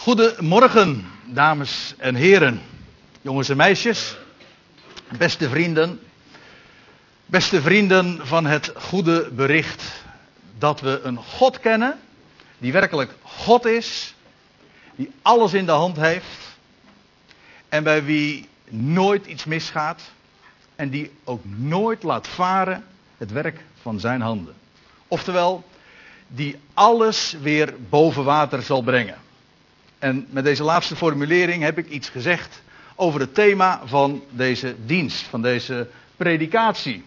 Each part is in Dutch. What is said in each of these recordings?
Goedemorgen, dames en heren, jongens en meisjes, beste vrienden, beste vrienden van het goede bericht dat we een God kennen, die werkelijk God is, die alles in de hand heeft en bij wie nooit iets misgaat en die ook nooit laat varen het werk van zijn handen. Oftewel, die alles weer boven water zal brengen. En met deze laatste formulering heb ik iets gezegd over het thema van deze dienst, van deze predikatie.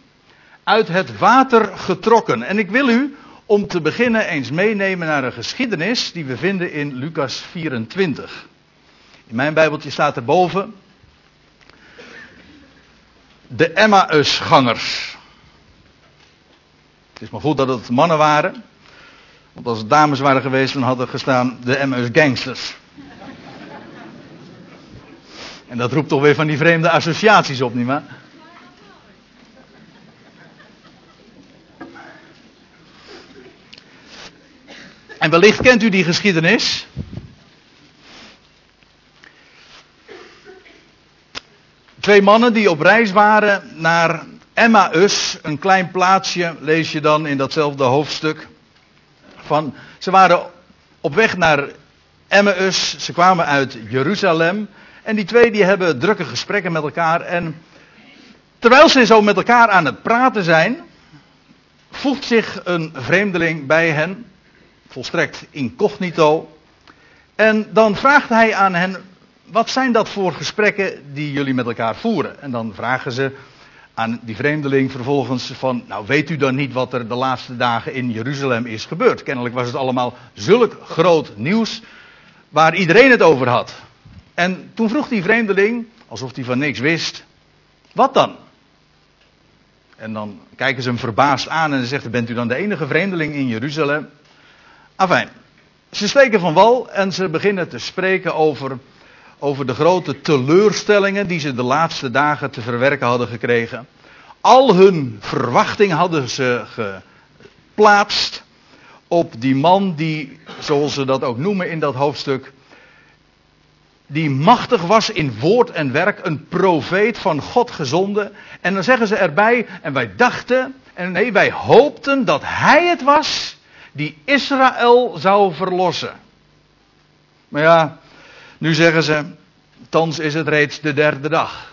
Uit het water getrokken. En ik wil u om te beginnen eens meenemen naar een geschiedenis die we vinden in Lucas 24. In mijn Bijbeltje staat erboven de Emmausgangers. Het is maar goed dat het mannen waren. Want als het dames waren geweest, dan hadden gestaan de Emmaus Gangsters. En dat roept toch weer van die vreemde associaties op, nietwaar? En wellicht kent u die geschiedenis. Twee mannen die op reis waren naar Emmaus, een klein plaatsje, lees je dan in datzelfde hoofdstuk. Van, ze waren op weg naar Emmaus, ze kwamen uit Jeruzalem. En die twee die hebben drukke gesprekken met elkaar. En terwijl ze zo met elkaar aan het praten zijn, voegt zich een vreemdeling bij hen, volstrekt incognito. En dan vraagt hij aan hen, wat zijn dat voor gesprekken die jullie met elkaar voeren? En dan vragen ze aan die vreemdeling vervolgens van, nou weet u dan niet wat er de laatste dagen in Jeruzalem is gebeurd? Kennelijk was het allemaal zulk groot nieuws waar iedereen het over had. En toen vroeg die vreemdeling, alsof hij van niks wist, wat dan? En dan kijken ze hem verbaasd aan en ze zegt, bent u dan de enige vreemdeling in Jeruzalem? Afijn, ze steken van wal en ze beginnen te spreken over, over de grote teleurstellingen die ze de laatste dagen te verwerken hadden gekregen. Al hun verwachting hadden ze geplaatst op die man die, zoals ze dat ook noemen in dat hoofdstuk, die machtig was in woord en werk, een profeet van God gezonden. En dan zeggen ze erbij, en wij dachten, en nee, wij hoopten dat hij het was die Israël zou verlossen. Maar ja, nu zeggen ze, thans is het reeds de derde dag.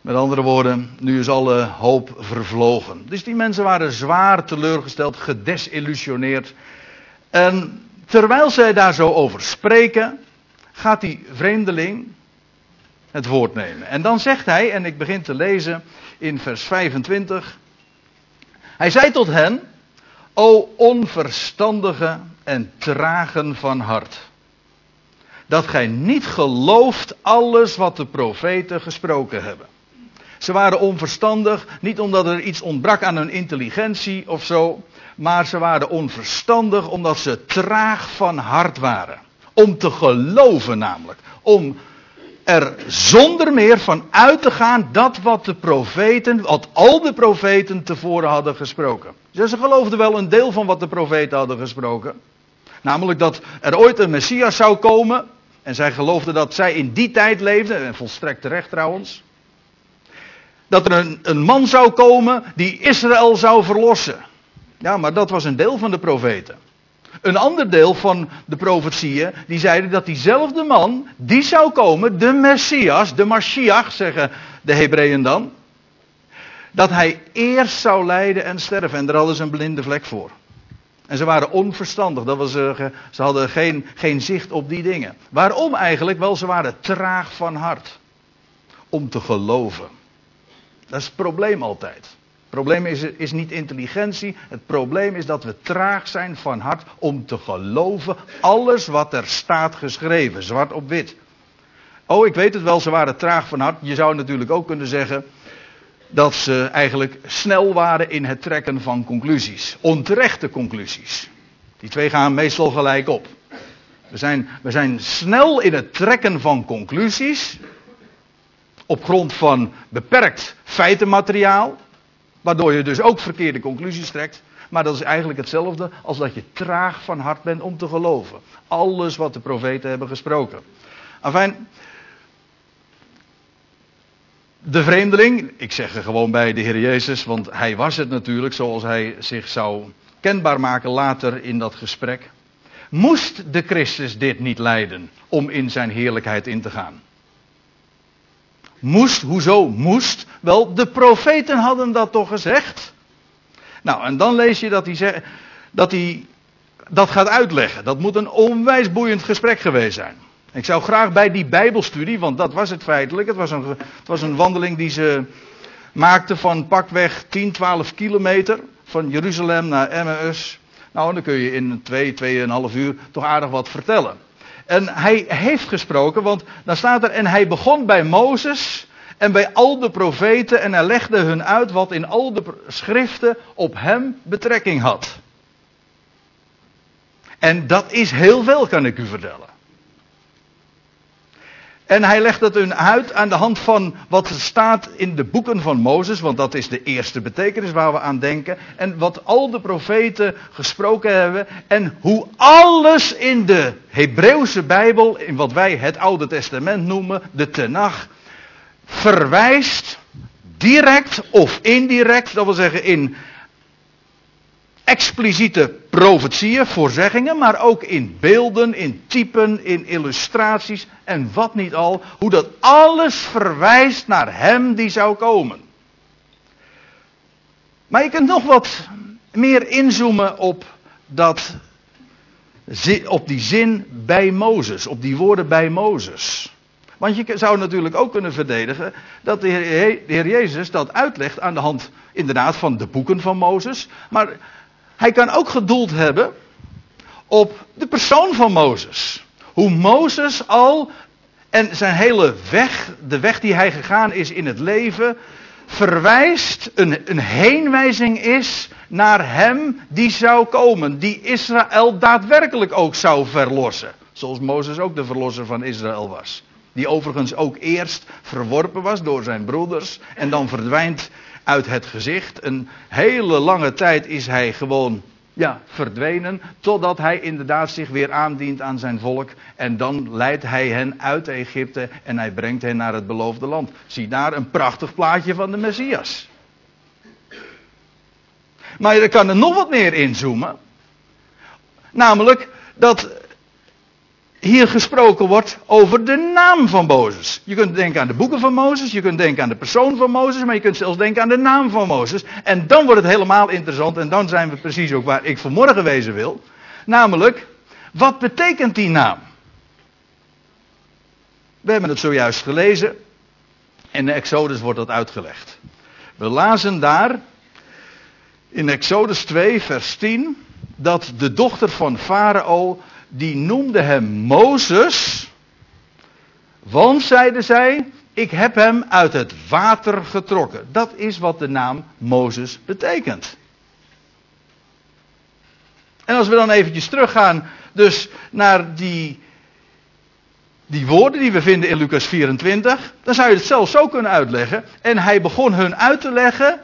Met andere woorden, nu is alle hoop vervlogen. Dus die mensen waren zwaar teleurgesteld, gedesillusioneerd. En Terwijl zij daar zo over spreken, gaat die vreemdeling het woord nemen. En dan zegt hij, en ik begin te lezen in vers 25. Hij zei tot hen, o onverstandige en tragen van hart. Dat gij niet gelooft alles wat de profeten gesproken hebben. Ze waren onverstandig, niet omdat er iets ontbrak aan hun intelligentie of zo, maar ze waren onverstandig omdat ze traag van hart waren. Om te geloven namelijk. Om er zonder meer van uit te gaan dat wat de profeten, wat al de profeten tevoren hadden gesproken. Dus ze geloofden wel een deel van wat de profeten hadden gesproken. Namelijk dat er ooit een Messias zou komen. En zij geloofden dat zij in die tijd leefden, en volstrekt terecht trouwens. Dat er een, een man zou komen die Israël zou verlossen. Ja, maar dat was een deel van de profeten. Een ander deel van de profetieën, die zeiden dat diezelfde man, die zou komen, de Messias, de Mashiach, zeggen de Hebreeën dan. Dat hij eerst zou lijden en sterven. En daar hadden ze een blinde vlek voor. En ze waren onverstandig. Dat was, uh, ze hadden geen, geen zicht op die dingen. Waarom eigenlijk? Wel, ze waren traag van hart. Om te geloven. Dat is het probleem altijd. Het probleem is, is niet intelligentie. Het probleem is dat we traag zijn van hart om te geloven alles wat er staat geschreven, zwart op wit. Oh, ik weet het wel, ze waren traag van hart. Je zou natuurlijk ook kunnen zeggen dat ze eigenlijk snel waren in het trekken van conclusies. Onterechte conclusies. Die twee gaan meestal gelijk op. We zijn, we zijn snel in het trekken van conclusies. Op grond van beperkt feitenmateriaal. Waardoor je dus ook verkeerde conclusies trekt. Maar dat is eigenlijk hetzelfde als dat je traag van hart bent om te geloven. Alles wat de profeten hebben gesproken. Afijn, de vreemdeling, ik zeg er gewoon bij de Heer Jezus, want hij was het natuurlijk zoals hij zich zou kenbaar maken later in dat gesprek. Moest de Christus dit niet lijden om in zijn heerlijkheid in te gaan? Moest, hoezo moest? Wel, de profeten hadden dat toch gezegd? Nou, en dan lees je dat hij, dat, dat gaat uitleggen. Dat moet een onwijs boeiend gesprek geweest zijn. Ik zou graag bij die Bijbelstudie, want dat was het feitelijk. Het was een, het was een wandeling die ze maakten van pakweg 10, 12 kilometer. Van Jeruzalem naar Emmaus. Nou, dan kun je in 2, 2,5 uur toch aardig wat vertellen. En hij heeft gesproken, want dan staat er, en hij begon bij Mozes en bij al de profeten en hij legde hun uit wat in al de schriften op hem betrekking had. En dat is heel veel, kan ik u vertellen. En hij legt het hun uit aan de hand van wat staat in de boeken van Mozes, want dat is de eerste betekenis waar we aan denken. En wat al de profeten gesproken hebben. En hoe alles in de Hebreeuwse Bijbel, in wat wij het Oude Testament noemen, de Tenach, verwijst direct of indirect, dat wil zeggen in expliciete profetieën, voorzeggingen, maar ook in beelden, in typen, in illustraties en wat niet al, hoe dat alles verwijst naar Hem die zou komen. Maar je kunt nog wat meer inzoomen op, dat, op die zin bij Mozes, op die woorden bij Mozes. Want je zou natuurlijk ook kunnen verdedigen dat de Heer, Jezus dat uitlegt aan de hand inderdaad van de boeken van Mozes. Maar hij kan ook gedoeld hebben op de persoon van Mozes. Hoe Mozes al en zijn hele weg, de weg die hij gegaan is in het leven, verwijst, een, een heenwijzing is naar hem die zou komen, die Israël daadwerkelijk ook zou verlossen. Zoals Mozes ook de verlosser van Israël was. Die overigens ook eerst verworpen was door zijn broeders en dan verdwijnt uit het gezicht. Een hele lange tijd is hij gewoon ja, verdwenen. Totdat hij inderdaad zich weer aandient aan zijn volk. En dan leidt hij hen uit Egypte en hij brengt hen naar het beloofde land. Zie daar een prachtig plaatje van de Messias. Maar je kan er nog wat meer inzoomen. Namelijk dat hier gesproken wordt over de naam van Mozes. Je kunt denken aan de boeken van Mozes, je kunt denken aan de persoon van Mozes, maar je kunt zelfs denken aan de naam van Mozes. En dan wordt het helemaal interessant en dan zijn we precies ook waar ik vanmorgen wezen wil. Namelijk, wat betekent die naam? We hebben het zojuist gelezen. In de Exodus wordt dat uitgelegd. We lazen daar in Exodus 2, vers 10, dat de dochter van Farao die noemde hem Mozes. Want, zeiden zij, ik heb hem uit het water getrokken. Dat is wat de naam Mozes betekent. En als we dan eventjes teruggaan, dus naar die, die woorden die we vinden in Lucas 24, dan zou je het zelfs zo kunnen uitleggen. En hij begon hun uit te leggen,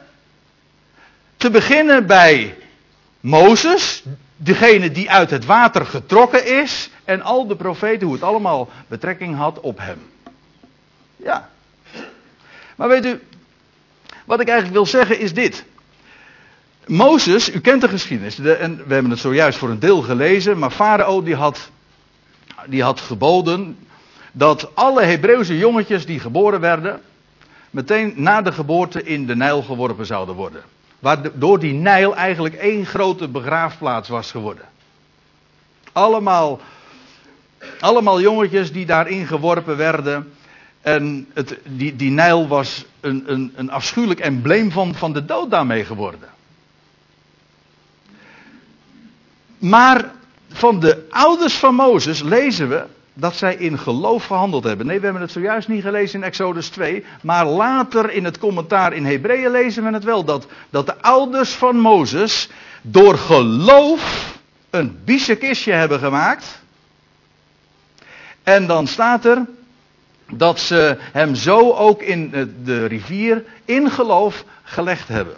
te beginnen bij Mozes, degene die uit het water getrokken is en al de profeten, hoe het allemaal betrekking had op hem. Ja. Maar weet u, wat ik eigenlijk wil zeggen is dit. Mozes, u kent de geschiedenis, de, en we hebben het zojuist voor een deel gelezen, maar Farao die had, die had geboden dat alle Hebreeuwse jongetjes die geboren werden, meteen na de geboorte in de Nijl geworpen zouden worden. Waardoor die Nijl eigenlijk één grote begraafplaats was geworden. Allemaal, allemaal jongetjes die daarin geworpen werden. En het, die, die Nijl was een, een, een afschuwelijk embleem van, van de dood daarmee geworden. Maar van de ouders van Mozes lezen we dat zij in geloof gehandeld hebben. Nee, we hebben het zojuist niet gelezen in Exodus 2. Maar later in het commentaar in Hebreeën lezen we het wel. Dat, dat de ouders van Mozes door geloof een biezenkistje hebben gemaakt. En dan staat er dat ze hem zo ook in de rivier in geloof gelegd hebben.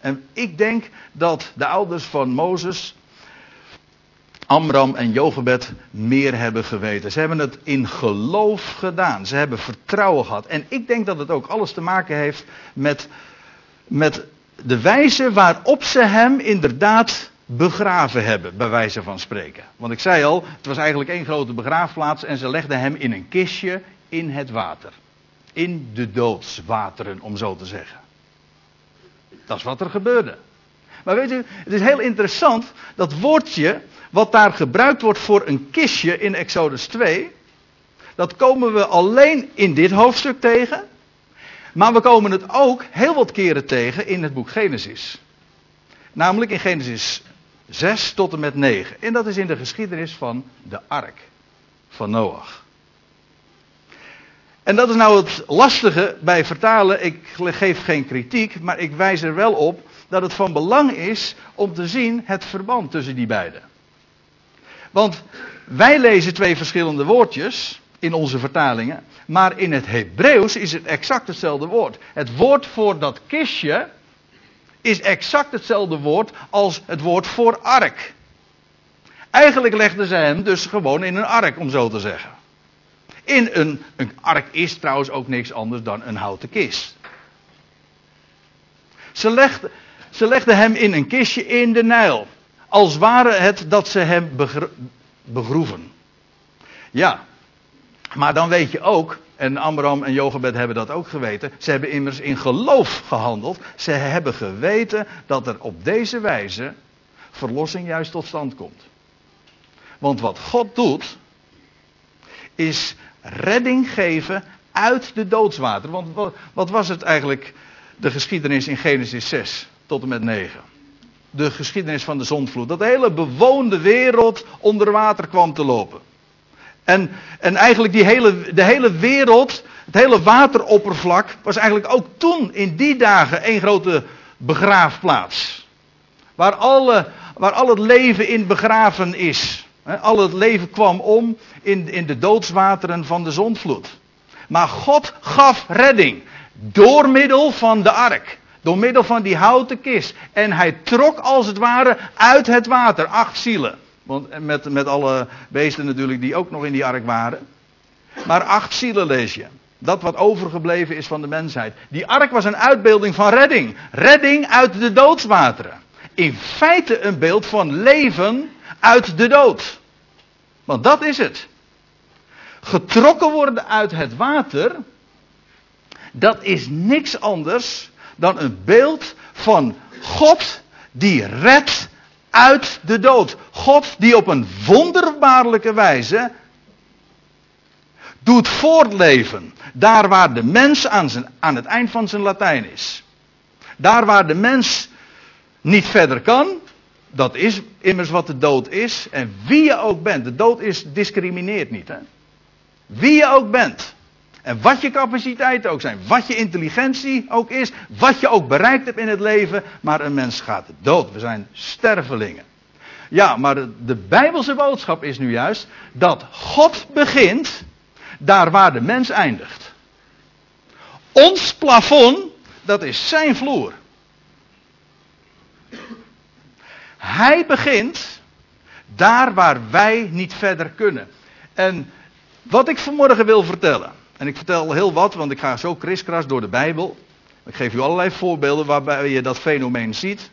En ik denk dat de ouders van Mozes, Amram en Jochebed, meer hebben geweten. Ze hebben het in geloof gedaan. Ze hebben vertrouwen gehad. En ik denk dat het ook alles te maken heeft met, met de wijze waarop ze hem inderdaad begraven hebben, bij wijze van spreken. Want ik zei al, het was eigenlijk één grote begraafplaats en ze legden hem in een kistje in het water. In de doodswateren, om zo te zeggen. Dat is wat er gebeurde. Maar weet u, het is heel interessant, dat woordje wat daar gebruikt wordt voor een kistje in Exodus 2, dat komen we alleen in dit hoofdstuk tegen. Maar we komen het ook heel wat keren tegen in het boek Genesis. Namelijk in Genesis 6 tot en met 9. En dat is in de geschiedenis van de ark van Noach. En dat is nou het lastige bij vertalen. Ik geef geen kritiek, maar ik wijs er wel op dat het van belang is om te zien het verband tussen die beiden. Want wij lezen twee verschillende woordjes in onze vertalingen, maar in het Hebreeuws is het exact hetzelfde woord. Het woord voor dat kistje is exact hetzelfde woord als het woord voor ark. Eigenlijk legden ze hem dus gewoon in een ark, om zo te zeggen. In een, een ark is trouwens ook niks anders dan een houten kist. Ze legden, ze legden hem in een kistje in de Nijl. Als ware het dat ze hem begroeven. Ja, maar dan weet je ook, en Amram en Jochebed hebben dat ook geweten, ze hebben immers in geloof gehandeld. Ze hebben geweten dat er op deze wijze verlossing juist tot stand komt. Want wat God doet, is redding geven uit de doodswater. Want wat was het eigenlijk, de geschiedenis in Genesis 6 tot en met 9? De geschiedenis van de zondvloed. Dat de hele bewoonde wereld onder water kwam te lopen. En, en eigenlijk die hele, de hele wereld, het hele wateroppervlak, was eigenlijk ook toen in die dagen één grote begraafplaats. Waar, alle, waar al het leven in begraven is. Al het leven kwam om in, in de doodswateren van de zondvloed. Maar God gaf redding. Door middel van de ark. Door middel van die houten kist. En hij trok als het ware uit het water acht zielen. Want met, met alle beesten natuurlijk die ook nog in die ark waren. Maar acht zielen lees je. Dat wat overgebleven is van de mensheid. Die ark was een uitbeelding van redding. Redding uit de doodswateren. In feite een beeld van leven uit de dood. Want dat is het. Getrokken worden uit het water. Dat is niks anders dan een beeld van God die redt uit de dood. God die op een wonderbaarlijke wijze doet voortleven. Daar waar de mens aan, zijn, aan het eind van zijn Latijn is. Daar waar de mens niet verder kan. Dat is immers wat de dood is. En wie je ook bent. De dood is, discrimineert niet. Hè? Wie je ook bent. En wat je capaciteit ook zijn, wat je intelligentie ook is, wat je ook bereikt hebt in het leven, maar een mens gaat dood. We zijn stervelingen. Ja, maar de Bijbelse boodschap is nu juist dat God begint daar waar de mens eindigt. Ons plafond, dat is zijn vloer. Hij begint daar waar wij niet verder kunnen. En wat ik vanmorgen wil vertellen. En ik vertel heel wat, want ik ga zo kriskras door de Bijbel. Ik geef u allerlei voorbeelden waarbij je dat fenomeen ziet.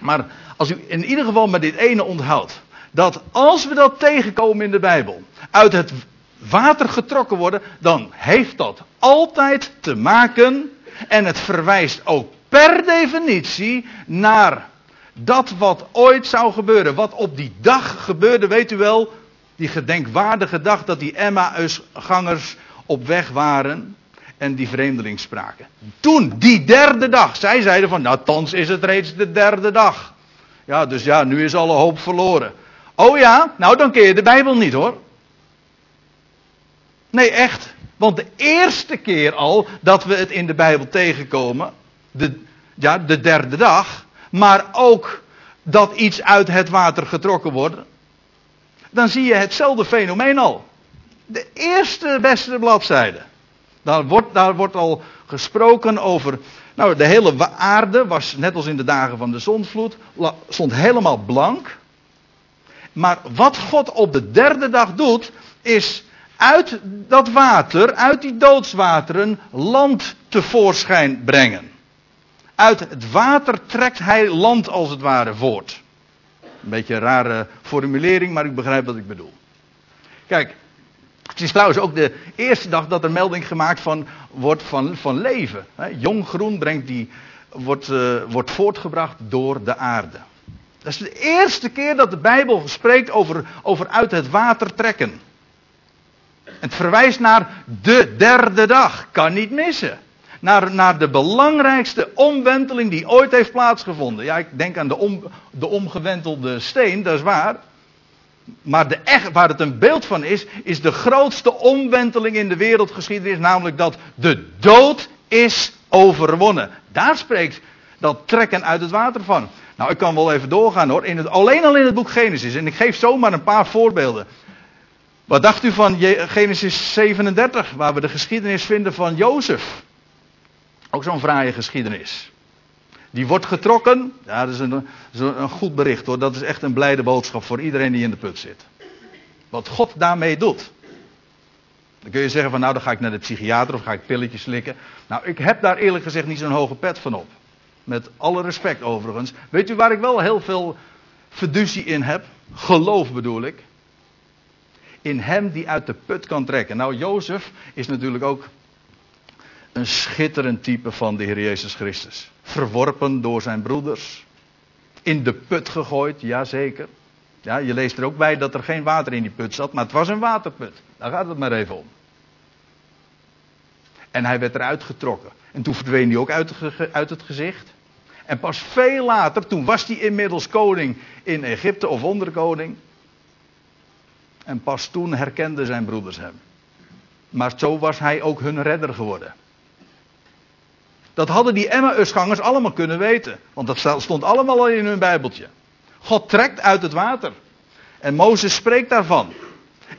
Maar als u in ieder geval met dit ene onthoudt. Dat als we dat tegenkomen in de Bijbel. Uit het water getrokken worden. Dan heeft dat altijd te maken. En het verwijst ook per definitie naar dat wat ooit zou gebeuren. Wat op die dag gebeurde, weet u wel. Die gedenkwaardige dag dat die Emmausgangers op weg waren en die vreemdeling spraken. Toen, die derde dag, zij zeiden van, nou, thans is het reeds de derde dag. Ja, dus ja, nu is alle hoop verloren. Oh ja, nou dan ken je de Bijbel niet hoor. Nee, echt. Want de eerste keer al dat we het in de Bijbel tegenkomen, de, ja, de derde dag, maar ook dat iets uit het water getrokken wordt, dan zie je hetzelfde fenomeen al de eerste beste bladzijde. Daar wordt, daar wordt al gesproken over Nou, de hele aarde was, net als in de dagen van de zondvloed, stond helemaal blank. Maar wat God op de derde dag doet, is uit dat water, uit die doodswateren, land tevoorschijn brengen. Uit het water trekt hij land als het ware voort. Een beetje een rare formulering, maar ik begrijp wat ik bedoel. Kijk, het is trouwens ook de eerste dag dat er melding gemaakt van, wordt van, van leven. Jong groen brengt die, wordt, uh, wordt voortgebracht door de aarde. Dat is de eerste keer dat de Bijbel spreekt over, over uit het water trekken. Het verwijst naar de derde dag. Kan niet missen. Naar, naar de belangrijkste omwenteling die ooit heeft plaatsgevonden. Ja, ik denk aan de, om, de omgewentelde steen, dat is waar. Maar de echt, waar het een beeld van is, is de grootste omwenteling in de wereldgeschiedenis. Namelijk dat de dood is overwonnen. Daar spreekt dat trekken uit het water van. Nou, ik kan wel even doorgaan hoor. In het, alleen al in het boek Genesis. En ik geef zomaar een paar voorbeelden. Wat dacht u van Genesis 37, waar we de geschiedenis vinden van Jozef? Ook zo'n fraaie geschiedenis. Die wordt getrokken. Ja, dat is een, een goed bericht hoor. Dat is echt een blijde boodschap voor iedereen die in de put zit. Wat God daarmee doet. Dan kun je zeggen van nou dan ga ik naar de psychiater of ga ik pilletjes slikken. Nou ik heb daar eerlijk gezegd niet zo'n hoge pet van op. Met alle respect overigens. Weet u waar ik wel heel veel fiducie in heb? Geloof bedoel ik. In hem die uit de put kan trekken. Nou Jozef is natuurlijk ook een schitterend type van de Heer Jezus Christus. Verworpen door zijn broeders. In de put gegooid, jazeker. Ja, je leest er ook bij dat er geen water in die put zat, maar het was een waterput. Daar gaat het maar even om. En hij werd eruit getrokken. En toen verdween hij ook uit, uit het gezicht. En pas veel later, toen was hij inmiddels koning in Egypte of onderkoning. En pas toen herkenden zijn broeders hem. Maar zo was hij ook hun redder geworden. Dat hadden die Emmausgangers allemaal kunnen weten. Want dat stond allemaal al in hun Bijbeltje. God trekt uit het water. En Mozes spreekt daarvan.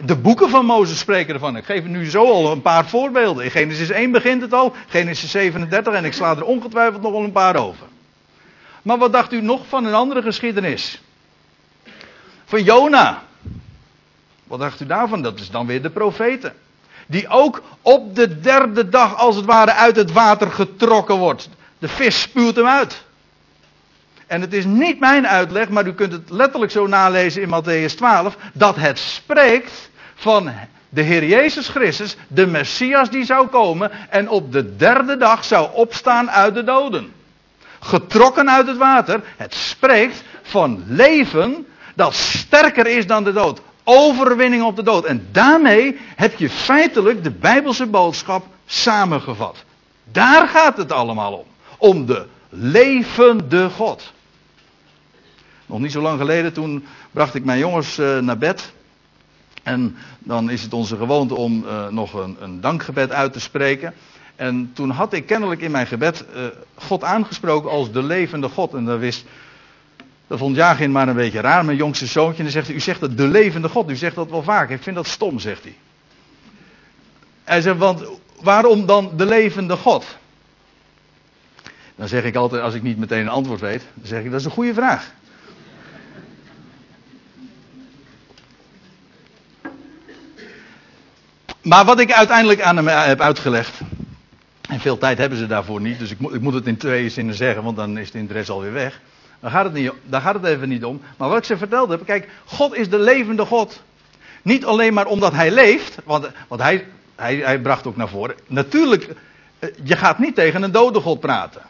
De boeken van Mozes spreken ervan. Ik geef nu zo al een paar voorbeelden. In Genesis 1 begint het al. Genesis 37 en ik sla er ongetwijfeld nog wel een paar over. Maar wat dacht u nog van een andere geschiedenis? Van Jona. Wat dacht u daarvan? Dat is dan weer de profeten die ook op de derde dag als het ware uit het water getrokken wordt. De vis spuwt hem uit. En het is niet mijn uitleg, maar u kunt het letterlijk zo nalezen in Matthäus 12, dat het spreekt van de Heer Jezus Christus, de Messias die zou komen en op de derde dag zou opstaan uit de doden. Getrokken uit het water, het spreekt van leven dat sterker is dan de dood overwinning op de dood. En daarmee heb je feitelijk de Bijbelse boodschap samengevat. Daar gaat het allemaal om. Om de levende God. Nog niet zo lang geleden, toen bracht ik mijn jongens uh, naar bed. En dan is het onze gewoonte om uh, nog een, een, dankgebed uit te spreken. En toen had ik kennelijk in mijn gebed uh, God aangesproken als de levende God. En daar wist dat vond Jagin maar een beetje raar, mijn jongste zoontje. En dan zegt hij, u zegt dat de levende God, u zegt dat wel vaak. Ik vind dat stom, zegt hij. Hij zegt, want waarom dan de levende God? Dan zeg ik altijd, als ik niet meteen een antwoord weet, dan zeg ik, dat is een goede vraag. Maar wat ik uiteindelijk aan hem heb uitgelegd, en veel tijd hebben ze daarvoor niet, dus ik moet, ik moet het in twee zinnen zeggen, want dan is de interesse alweer weg. Daar gaat, het even niet om. Maar wat ik ze verteld heb, kijk, God is de levende God. Niet alleen maar omdat hij leeft, want, want hij, hij, hij bracht ook naar voren. Natuurlijk, eh, je gaat niet tegen een dode God praten.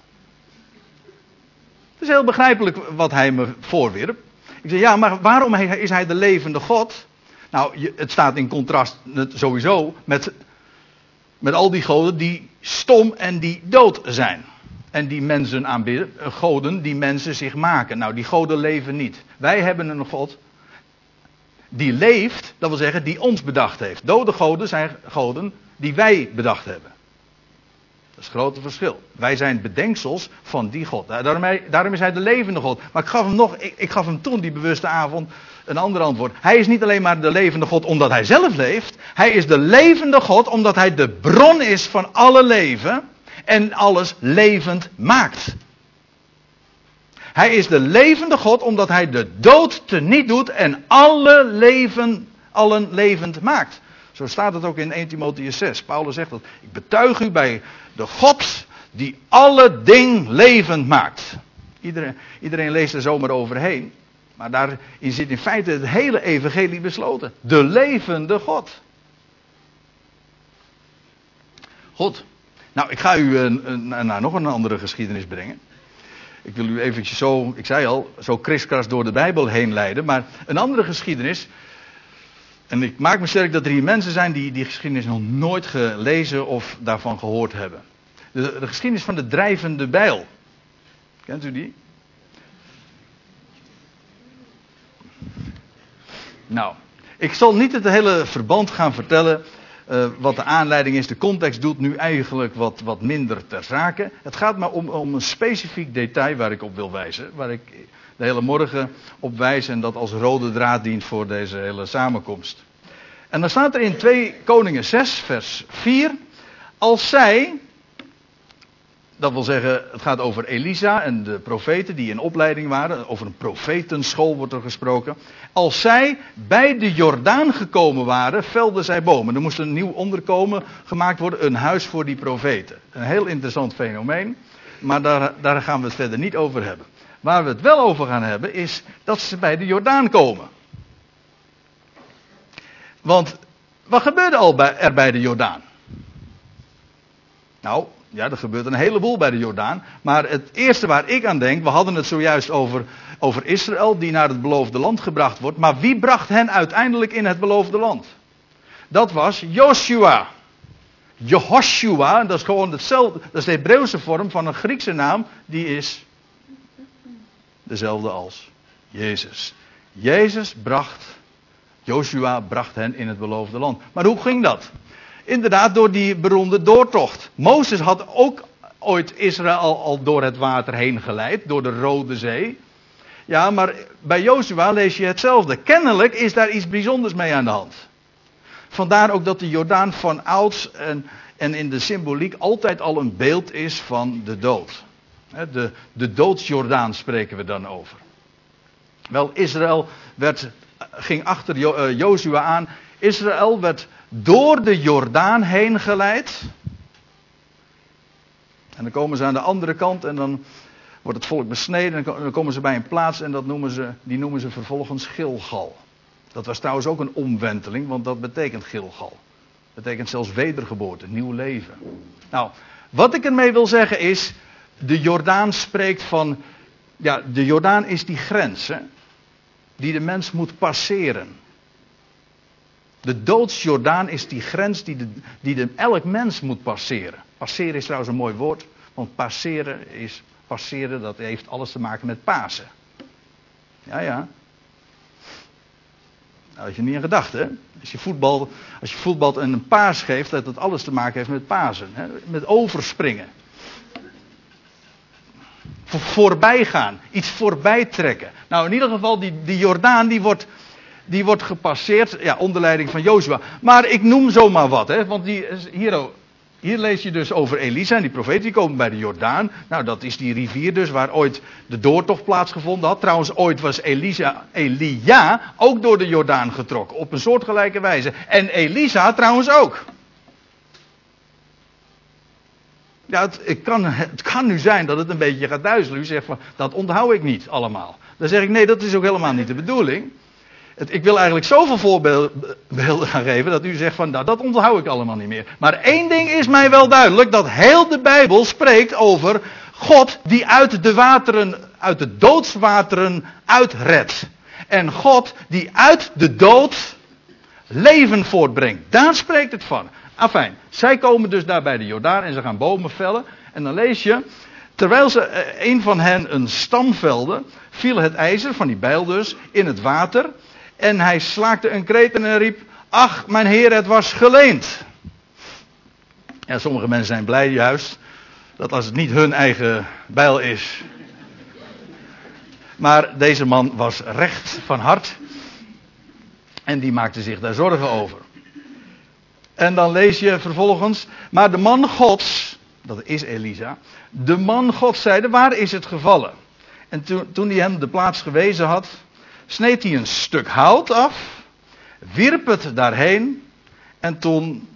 Het is heel begrijpelijk wat hij me voorwierp. Ik zeg, ja, maar waarom is hij de levende God? Nou, het staat in contrast sowieso met, met al die goden die stom en die dood zijn. En die mensen aanbidden, eh, goden die mensen zich maken. Nou, die goden leven niet. Wij hebben een God die leeft, dat wil zeggen, die ons bedacht heeft. Dode goden zijn goden die wij bedacht hebben. Dat is het grote verschil. Wij zijn bedenksels van die God. Daarom, is hij de levende God. Maar ik gaf hem nog, ik gaf hem toen die bewuste avond een ander antwoord. Hij is niet alleen maar de levende God omdat hij zelf leeft. Hij is de levende God omdat hij de bron is van alle leven. En alles levend maakt. Hij is de levende God omdat hij de dood teniet doet en alle leven, allen levend maakt. Zo staat het ook in 1 Timotheüs 6. Paulus zegt dat. Ik betuig u bij de God die alle ding levend maakt. Iedereen, iedereen leest er zomaar overheen. Maar daarin zit in feite het hele evangelie besloten. De levende God. Goed. Nou, ik ga u een, naar nog een andere geschiedenis brengen. Ik wil u eventjes zo, ik zei al, zo kriskras door de Bijbel heen leiden. Maar een andere geschiedenis. En ik maak me sterk dat er hier mensen zijn die die geschiedenis nog nooit gelezen of daarvan gehoord hebben. De geschiedenis van de drijvende bijl. Kent u die? Nou, ik zal niet het hele verband gaan vertellen. Uh, wat de aanleiding is. De context doet nu eigenlijk wat, wat minder ter zake. Het gaat maar om, om een specifiek detail waar ik op wil wijzen. Waar ik de hele morgen op wijs en dat als rode draad dient voor deze hele samenkomst. En dan staat er in 2 Koningen 6, vers 4. Als zij, dat wil zeggen, het gaat over Elisa en de profeten die in opleiding waren. Over een profetenschool wordt er gesproken. Als zij bij de Jordaan gekomen waren, velden zij bomen. Er moest een nieuw onderkomen gemaakt worden, een huis voor die profeten. Een heel interessant fenomeen, maar daar, daar gaan we het verder niet over hebben. Waar we het wel over gaan hebben, is dat ze bij de Jordaan komen. Want wat gebeurde al er bij de Jordaan? Nou, ja, er gebeurt een heleboel bij de Jordaan. Maar het eerste waar ik aan denk, we hadden het zojuist over, over Israël, die naar het beloofde land gebracht wordt. Maar wie bracht hen uiteindelijk in het beloofde land? Dat was Joshua. Jehoshua, dat is gewoon hetzelfde, dat is de Hebreeuwse vorm van een Griekse naam, die is dezelfde als Jezus. Jezus bracht, Joshua bracht hen in het beloofde land. Maar hoe ging dat? Inderdaad, door die beroemde doortocht. Mozes had ook ooit Israël al door het water heen geleid, door de Rode Zee. Ja, maar bij Joshua lees je hetzelfde. Kennelijk is daar iets bijzonders mee aan de hand. Vandaar ook dat de Jordaan van ouds en, en in de symboliek altijd al een beeld is van de dood. De, de doodsjordaan spreken we dan over. Wel, Israël werd, ging achter eh, Jozua aan. Israël werd door de Jordaan heen geleid. En dan komen ze aan de andere kant en dan wordt het volk besneden. En dan komen ze bij een plaats en dat noemen ze, die noemen ze vervolgens Gilgal. Dat was trouwens ook een omwenteling, want dat betekent Gilgal. Dat betekent zelfs wedergeboorte, nieuw leven. Nou, wat ik ermee wil zeggen is, de Jordaan spreekt van, ja, de Jordaan is die grens hè, die de mens moet passeren. De doodsjordaan is die grens die, de, die de, elk mens moet passeren. Passeren is trouwens een mooi woord, want passeren is passeren, dat heeft alles te maken met Pasen. Ja, ja. Nou, had je niet in gedachten, Als je, voetbal, als een paas geeft, dat dat alles te maken heeft met Pasen. Hè? Met overspringen. Voorbij gaan. Iets voorbij trekken. Nou, in ieder geval, die, die Jordaan, die wordt die wordt gepasseerd, ja, onder leiding van Jozua. Maar ik noem zomaar wat, hè, want die, hier, hier lees je dus over Elisa en die profeet, die komen bij de Jordaan. Nou, dat is die rivier dus waar ooit de doortocht plaatsgevonden had. Trouwens, ooit was Elisa, Elia ook door de Jordaan getrokken, op een soortgelijke wijze. En Elisa trouwens ook. Ja, het, kan, het kan nu zijn dat het een beetje gaat duizelen. U zegt van, dat onthoud ik niet allemaal. Dan zeg ik, nee, dat is ook helemaal niet de bedoeling ik wil eigenlijk zoveel voorbeelden gaan geven dat u zegt van nou, dat onthoud ik allemaal niet meer. Maar één ding is mij wel duidelijk, dat heel de Bijbel spreekt over God die uit de wateren, uit de doodswateren uitredt. En God die uit de dood leven voortbrengt. Daar spreekt het van. Afijn, zij komen dus daar bij de Jordaan en ze gaan bomen vellen. En dan lees je, terwijl ze eh, een van hen een stam velde, viel het ijzer van die bijl dus in het water. En hij slaakte een kreet en riep: Ach, mijn heer, het was geleend. Ja, sommige mensen zijn blij juist dat als het niet hun eigen bijl is. Maar deze man was recht van hart. En die maakte zich daar zorgen over. En dan lees je vervolgens. Maar de man Gods dat is Elisa, de man God zeide, waar is het gevallen? En toen, toen hij hem de plaats gewezen had, sneed hij een stuk hout af, wierp het daarheen en toen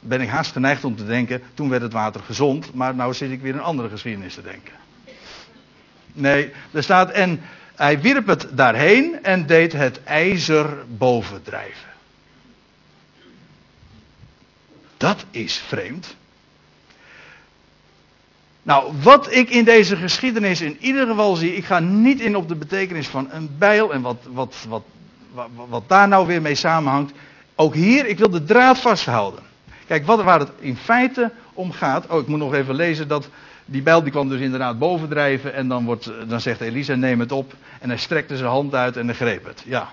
ben ik haast geneigd om te denken, toen werd het water gezond, maar nou zit ik weer een andere geschiedenis te denken. Nee, er staat en hij wierp het daarheen en deed het ijzer bovendrijven. Dat is vreemd. Nou, wat ik in deze geschiedenis in ieder geval zie, ik ga niet in op de betekenis van een bijl en wat, wat, wat, wat, daar nou weer mee samenhangt. Ook hier, ik wil de draad vasthouden. Kijk, wat, waar het in feite om gaat. Oh, ik moet nog even lezen dat. Die bijl die kwam dus inderdaad bovendrijven. En dan, wordt, dan zegt Elisa: neem het op. En hij strekte zijn hand uit en hij greep het. Ja.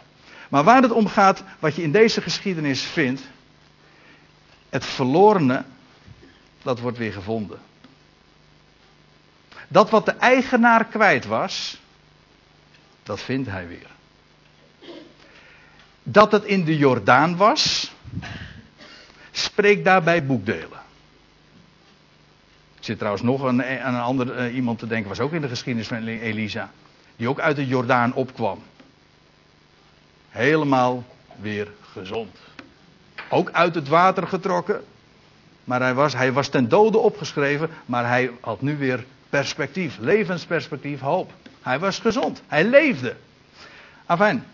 Maar waar het om gaat, wat je in deze geschiedenis vindt. Het verlorene, dat wordt weer gevonden. Dat wat de eigenaar kwijt was, dat vindt hij weer. Dat het in de Jordaan was, spreekt daarbij boekdelen. Ik zit trouwens nog aan een, een ander uh, iemand te denken, was ook in de geschiedenis van Elisa. Die ook uit de Jordaan opkwam. Helemaal weer gezond. Ook uit het water getrokken. Maar hij was, hij was ten dode opgeschreven, maar hij had nu weer perspectief, levensperspectief, hoop. Hij was gezond, hij leefde. Afijn,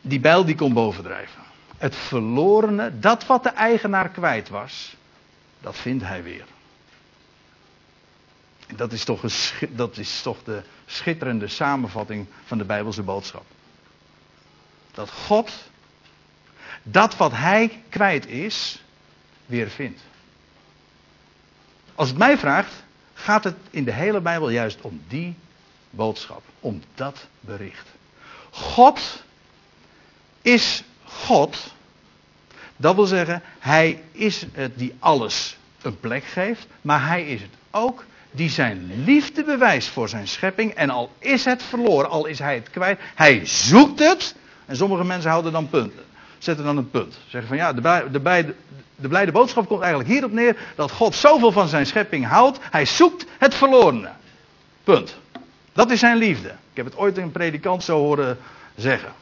die bijl die kon bovendrijven. Het verlorene, dat wat de eigenaar kwijt was, dat vindt hij weer. Dat is, toch een, dat is toch de schitterende samenvatting van de Bijbelse boodschap. Dat God dat wat hij kwijt is, weer vindt. Als het mij vraagt, gaat het in de hele Bijbel juist om die boodschap, om dat bericht. God is God. Dat wil zeggen, hij is het die alles een plek geeft, maar hij is het ook die zijn liefde bewijst voor zijn schepping. En al is het verloren, al is hij het kwijt, hij zoekt het. En sommige mensen houden dan punten. Zetten dan een punt. Zeggen van ja, de, de, de, de blijde boodschap komt eigenlijk hierop neer dat God zoveel van zijn schepping houdt. Hij zoekt het verlorene. Punt. Dat is zijn liefde. Ik heb het ooit een predikant zo horen zeggen.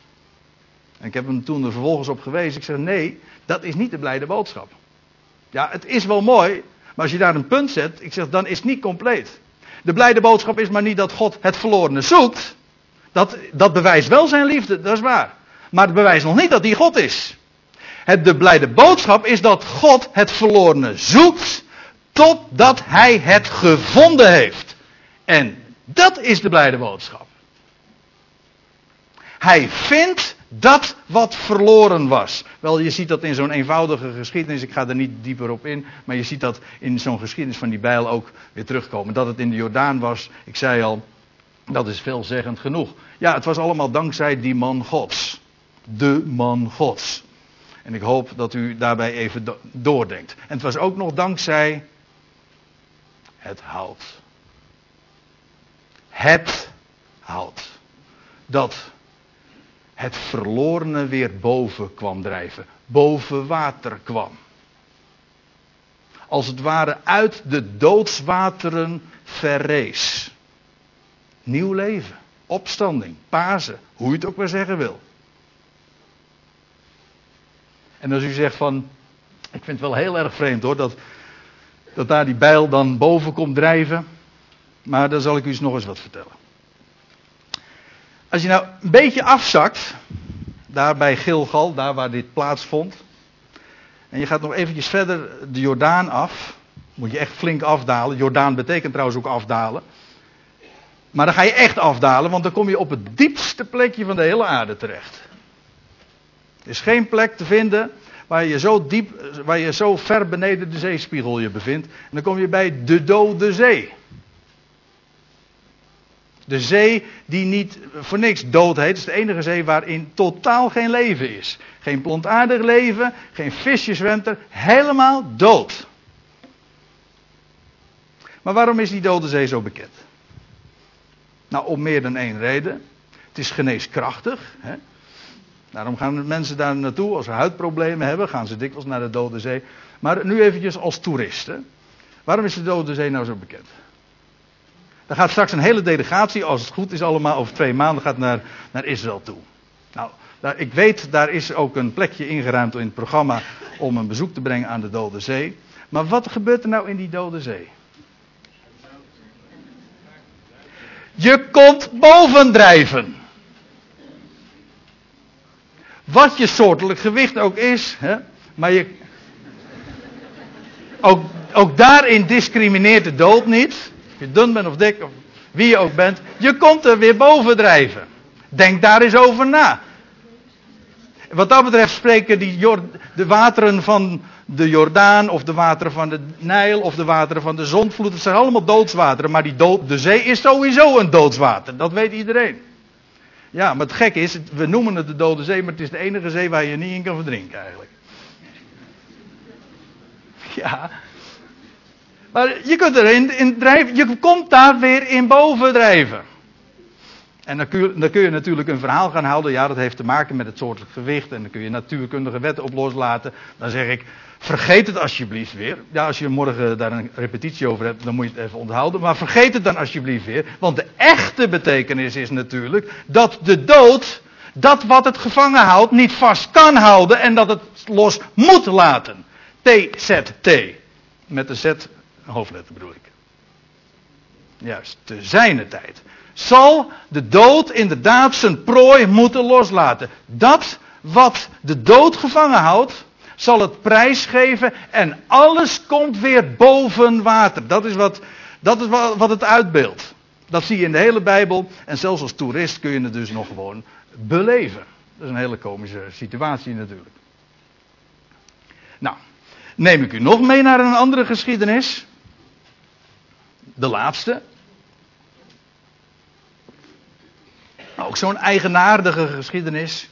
En ik heb hem toen er vervolgens op gewezen. Ik zeg nee, dat is niet de blijde boodschap. Ja, het is wel mooi, maar als je daar een punt zet, ik zeg dan is het niet compleet. De blijde boodschap is maar niet dat God het verlorene zoekt. Dat, dat bewijst wel zijn liefde, dat is waar. Maar het bewijst nog niet dat hij God is. Het, de blijde boodschap is dat God het verlorene zoekt totdat hij het gevonden heeft. En dat is de blijde boodschap. Hij vindt dat wat verloren was. Wel, je ziet dat in zo'n eenvoudige geschiedenis. Ik ga er niet dieper op in. Maar je ziet dat in zo'n geschiedenis van die bijl ook weer terugkomen. Dat het in de Jordaan was. Ik zei al, dat is veelzeggend genoeg. Ja, het was allemaal dankzij die man Gods. De man Gods. En ik hoop dat u daarbij even doordenkt. En het was ook nog dankzij het hout. Het hout. Dat het verlorene weer boven kwam drijven. Boven water kwam. Als het ware uit de doodswateren verrees. Nieuw leven. Opstanding. Pasen. Hoe je het ook maar zeggen wil. En als u zegt van, ik vind het wel heel erg vreemd hoor, dat, dat daar die bijl dan boven komt drijven. Maar dan zal ik u eens nog eens wat vertellen. Als je nou een beetje afzakt, daar bij Gilgal, daar waar dit plaatsvond. En je gaat nog eventjes verder de Jordaan af. Moet je echt flink afdalen. Jordaan betekent trouwens ook afdalen. Maar dan ga je echt afdalen, want dan kom je op het diepste plekje van de hele aarde terecht. Er is geen plek te vinden waar je zo diep, waar je zo ver beneden de zeespiegel je bevindt. En dan kom je bij de dode zee. De zee die niet voor niks dood heet. Het is de enige zee waarin totaal geen leven is. Geen plantaardig leven, geen visje zwemt er. Helemaal dood. Maar waarom is die dode zee zo bekend? Nou, om meer dan één reden. Het is geneeskrachtig. Hè? Daarom gaan mensen daar naartoe. Als ze huidproblemen hebben, gaan ze dikwijls naar de Dode Zee. Maar nu eventjes als toeristen. Waarom is de Dode Zee nou zo bekend? Er gaat straks een hele delegatie, als het goed is allemaal, over twee maanden gaat naar, naar Israël toe. Nou, ik weet, daar is ook een plekje ingeruimd in het programma om een bezoek te brengen aan de Dode Zee. Maar wat gebeurt er nou in die Dode Zee? Je komt bovendrijven. Wat je soortelijk gewicht ook is, hè, maar je. Ook, ook daarin discrimineert de dood niet. Of je dun bent of dik, of wie je ook bent. Je komt er weer bovendrijven. Denk daar eens over na. Wat dat betreft spreken die de wateren van de Jordaan, of de wateren van de Nijl, of de wateren van de Zondvloed. Het zijn allemaal doodswateren, maar die de zee is sowieso een doodswater. Dat weet iedereen. Ja, maar het gekke is, we noemen het de Dode Zee, maar het is de enige zee waar je niet in kan verdrinken eigenlijk. Ja. Maar je kunt erin in drijven, je komt daar weer in boven drijven. En dan kun, je, dan kun, je, natuurlijk een verhaal gaan houden. Ja, dat heeft te maken met het soort gewicht. En dan kun je natuurkundige wetten op loslaten. Dan zeg ik, vergeet het alsjeblieft weer. Ja, als je morgen daar een repetitie over hebt, dan moet je het even onthouden. Maar vergeet het dan alsjeblieft weer. Want de echte betekenis is natuurlijk dat de dood, dat wat het gevangen houdt, niet vast kan houden. En dat het los moet laten. T-Z-T. Met de Z, hoofdletter bedoel ik. Juist, te zijne tijd zal de dood inderdaad zijn prooi moeten loslaten. Dat wat de dood gevangen houdt, zal het prijsgeven en alles komt weer boven water. Dat is wat, dat is wat het uitbeeldt. Dat zie je in de hele Bijbel en zelfs als toerist kun je het dus nog gewoon beleven. Dat is een hele komische situatie natuurlijk. Nou, neem ik u nog mee naar een andere geschiedenis. De laatste. Ook zo'n eigenaardige geschiedenis.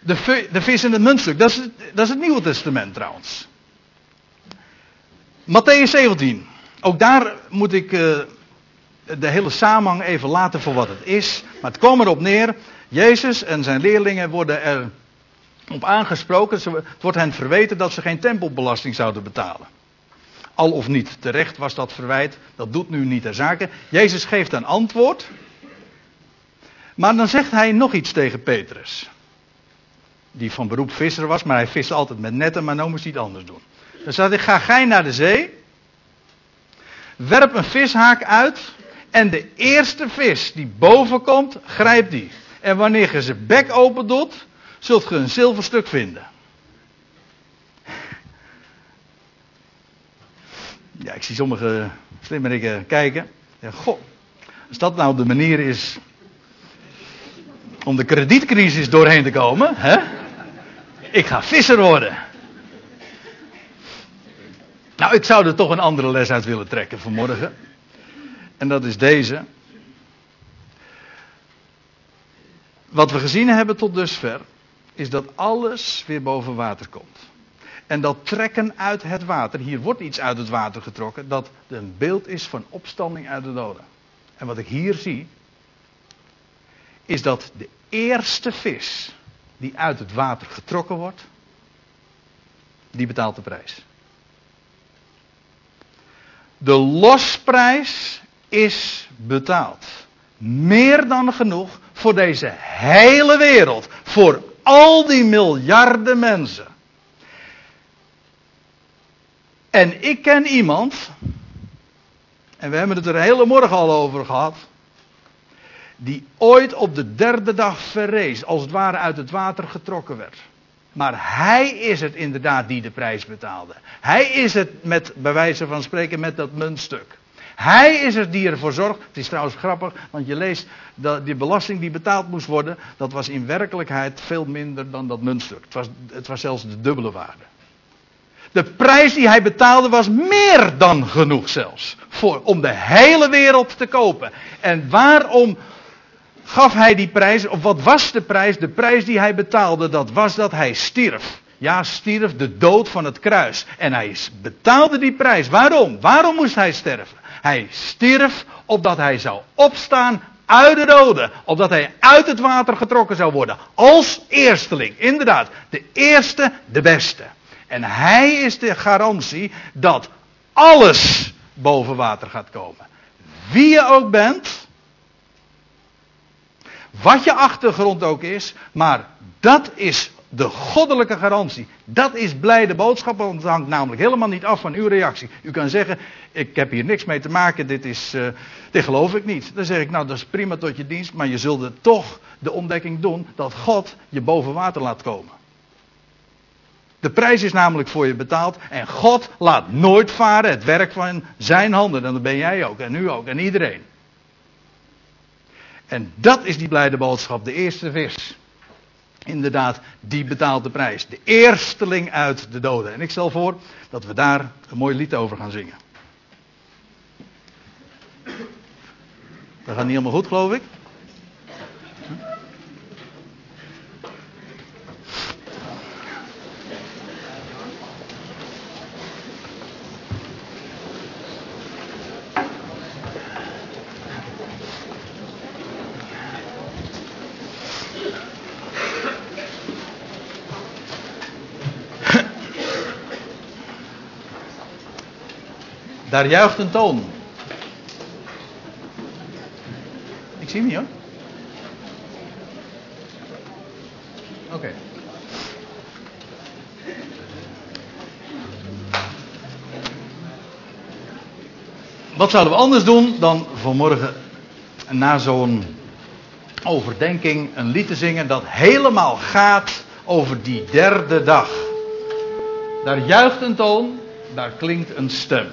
De, de vis in het muntstuk, dat is, dat is het Nieuwe Testament trouwens. Matthäus 17. Ook daar moet ik uh, de hele samenhang even laten voor wat het is. Maar het kwam erop neer. Jezus en zijn leerlingen worden er op aangesproken. Het wordt hen verweten dat ze geen tempelbelasting zouden betalen. Al of niet terecht was dat verwijt. Dat doet nu niet ter zake. Jezus geeft een antwoord. Maar dan zegt hij nog iets tegen Petrus. Die van beroep visser was, maar hij viste altijd met netten, maar nu moest hij het anders doen. Dan zei hij, ga gij naar de zee. Werp een vishaak uit. En de eerste vis die boven komt, grijp die. En wanneer je zijn bek open doet, zult je een zilverstuk vinden. Ja, ik zie sommige slimmerikken kijken. Ja, goh, als dat nou de manier is om de kredietcrisis doorheen te komen. Hè? Ik ga visser worden. Nou, ik zou er toch een andere les uit willen trekken vanmorgen. En dat is deze. Wat we gezien hebben tot dusver, is dat alles weer boven water komt. En dat trekken uit het water, hier wordt iets uit het water getrokken, dat een beeld is van opstanding uit de doden. En wat ik hier zie, is dat de eerste vis die uit het water getrokken wordt, die betaalt de prijs. De losprijs is betaald. Meer dan genoeg voor deze hele wereld. Voor al die miljarden mensen. En ik ken iemand, en we hebben het er hele morgen al over gehad, die ooit op de derde dag verrees, als het ware uit het water getrokken werd. Maar hij is het inderdaad die de prijs betaalde. Hij is het met, bij wijze van spreken, met dat muntstuk. Hij is het die ervoor zorgt. Het is trouwens grappig, want je leest dat die belasting die betaald moest worden, dat was in werkelijkheid veel minder dan dat muntstuk. Het was, het was zelfs de dubbele waarde. De prijs die hij betaalde was meer dan genoeg zelfs. Voor, om de hele wereld te kopen. En waarom gaf hij die prijs, of wat was de prijs? De prijs die hij betaalde, dat was dat hij stierf. Ja, stierf de dood van het kruis. En hij betaalde die prijs. Waarom? Waarom moest hij sterven? Hij stierf opdat hij zou opstaan uit de doden. Opdat hij uit het water getrokken zou worden. Als eersteling. Inderdaad, de eerste, de beste. En hij is de garantie dat alles boven water gaat komen. Wie je ook bent, wat je achtergrond ook is, maar dat is de goddelijke garantie. Dat is blijde boodschap, want het hangt namelijk helemaal niet af van uw reactie. U kan zeggen, ik heb hier niks mee te maken, dit, is, uh, dit geloof ik niet. Dan zeg ik, nou dat is prima tot je dienst, maar je zult toch de ontdekking doen dat God je boven water laat komen. De prijs is namelijk voor je betaald en God laat nooit varen het werk van zijn handen. En dat ben jij ook en u ook en iedereen. En dat is die blijde boodschap, de eerste vers. Inderdaad, die betaalt de prijs. De eersteling uit de doden. En ik stel voor dat we daar een mooi lied over gaan zingen. Dat gaat niet helemaal goed, geloof ik. Daar juicht een toon. Ik zie hem niet hoor. Oké. Wat zouden we anders doen dan vanmorgen na zo'n overdenking een lied te zingen dat helemaal gaat over die derde dag. Daar juicht een toon, daar klinkt een stem.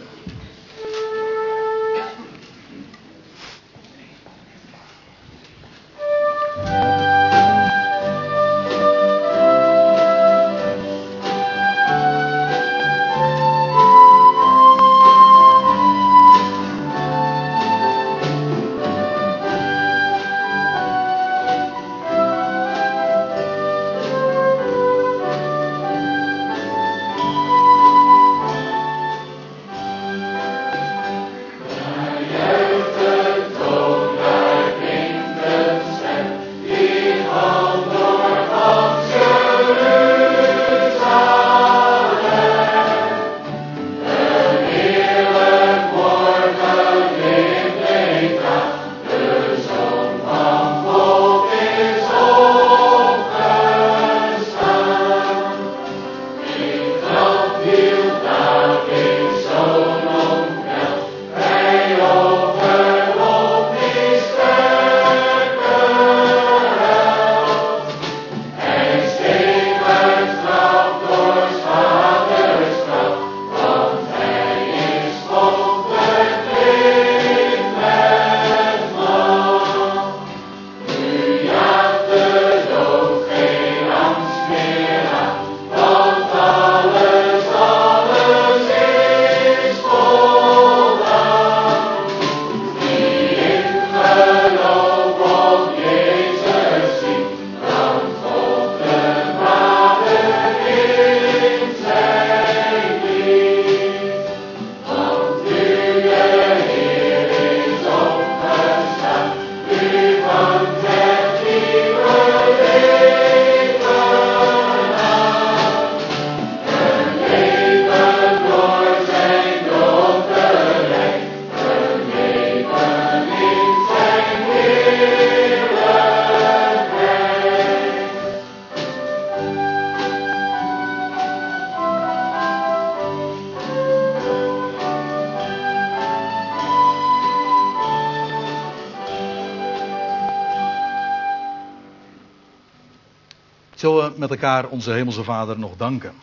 Zullen we met elkaar onze Hemelse Vader nog danken?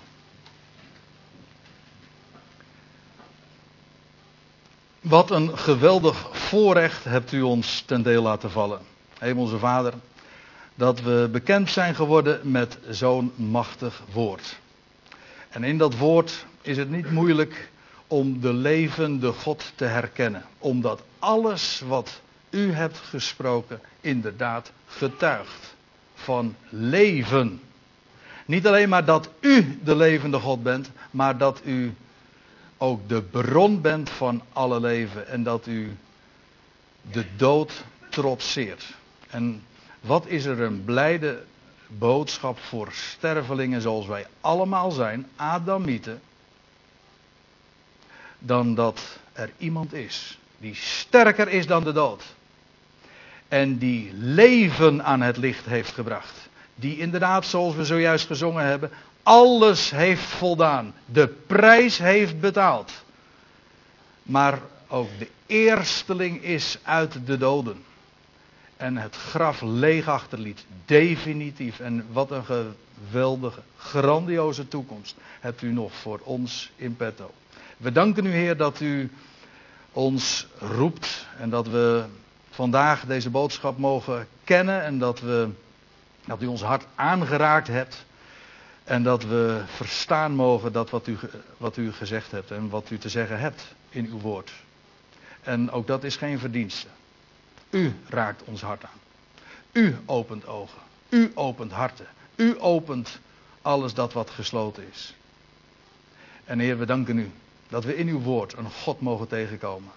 Wat een geweldig voorrecht hebt u ons ten deel laten vallen. Hemelse Vader, dat we bekend zijn geworden met zo'n machtig woord. En in dat woord is het niet moeilijk om de levende God te herkennen. Omdat alles wat u hebt gesproken inderdaad getuigt van leven. Niet alleen maar dat u de levende God bent, maar dat u ook de bron bent van alle leven en dat u de dood trotseert. En wat is er een blijde boodschap voor stervelingen zoals wij allemaal zijn, Adamieten, dan dat er iemand is die sterker is dan de dood. En die leven aan het licht heeft gebracht. Die inderdaad, zoals we zojuist gezongen hebben, alles heeft voldaan. De prijs heeft betaald. Maar ook de eersteling is uit de doden. En het graf leeg achterliet. Definitief. En wat een geweldige, grandioze toekomst hebt u nog voor ons in petto. We danken u, Heer, dat u ons roept en dat we vandaag deze boodschap mogen kennen en dat, we, dat u ons hart aangeraakt hebt en dat we verstaan mogen dat wat u, wat u gezegd hebt en wat u te zeggen hebt in uw woord. En ook dat is geen verdienste. U raakt ons hart aan. U opent ogen. U opent harten. U opent alles dat wat gesloten is. En Heer, we danken u dat we in uw woord een God mogen tegenkomen.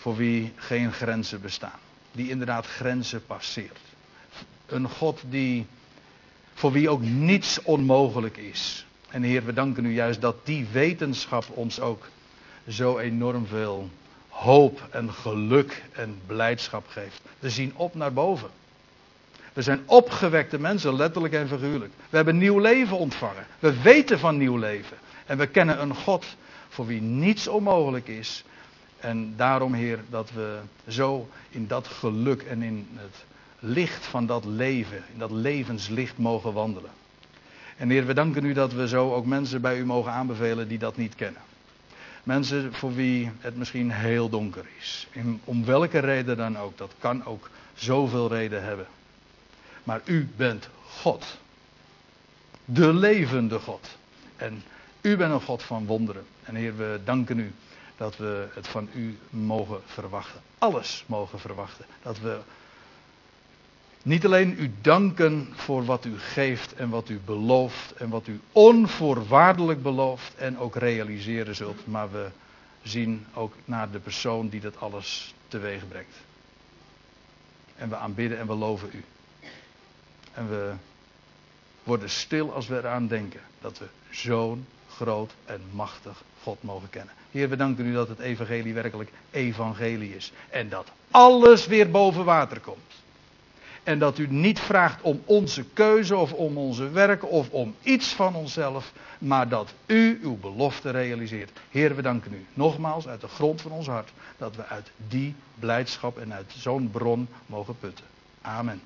Voor wie geen grenzen bestaan. Die inderdaad grenzen passeert. Een God die, voor wie ook niets onmogelijk is. En Heer, we danken u juist dat die wetenschap ons ook zo enorm veel hoop en geluk en blijdschap geeft. We zien op naar boven. We zijn opgewekte mensen, letterlijk en figuurlijk. We hebben nieuw leven ontvangen. We weten van nieuw leven. En we kennen een God voor wie niets onmogelijk is. En daarom, Heer, dat we zo in dat geluk en in het licht van dat leven, in dat levenslicht mogen wandelen. En Heer, we danken u dat we zo ook mensen bij u mogen aanbevelen die dat niet kennen. Mensen voor wie het misschien heel donker is. Om welke reden dan ook. Dat kan ook zoveel reden hebben. Maar u bent God. De levende God. En u bent een God van wonderen. En Heer, we danken u dat we het van u mogen verwachten. Alles mogen verwachten. Dat we niet alleen u danken voor wat u geeft en wat u belooft en wat u onvoorwaardelijk belooft en ook realiseren zult, maar we zien ook naar de persoon die dat alles teweeg brengt. En we aanbidden en we loven u. En we worden stil als we eraan denken dat we zo'n groot en machtig God mogen kennen. Heer, we danken u dat het evangelie werkelijk evangelie is. En dat alles weer boven water komt. En dat u niet vraagt om onze keuze of om onze werk of om iets van onszelf, maar dat u uw belofte realiseert. Heer, we danken u nogmaals uit de grond van ons hart dat we uit die blijdschap en uit zo'n bron mogen putten. Amen.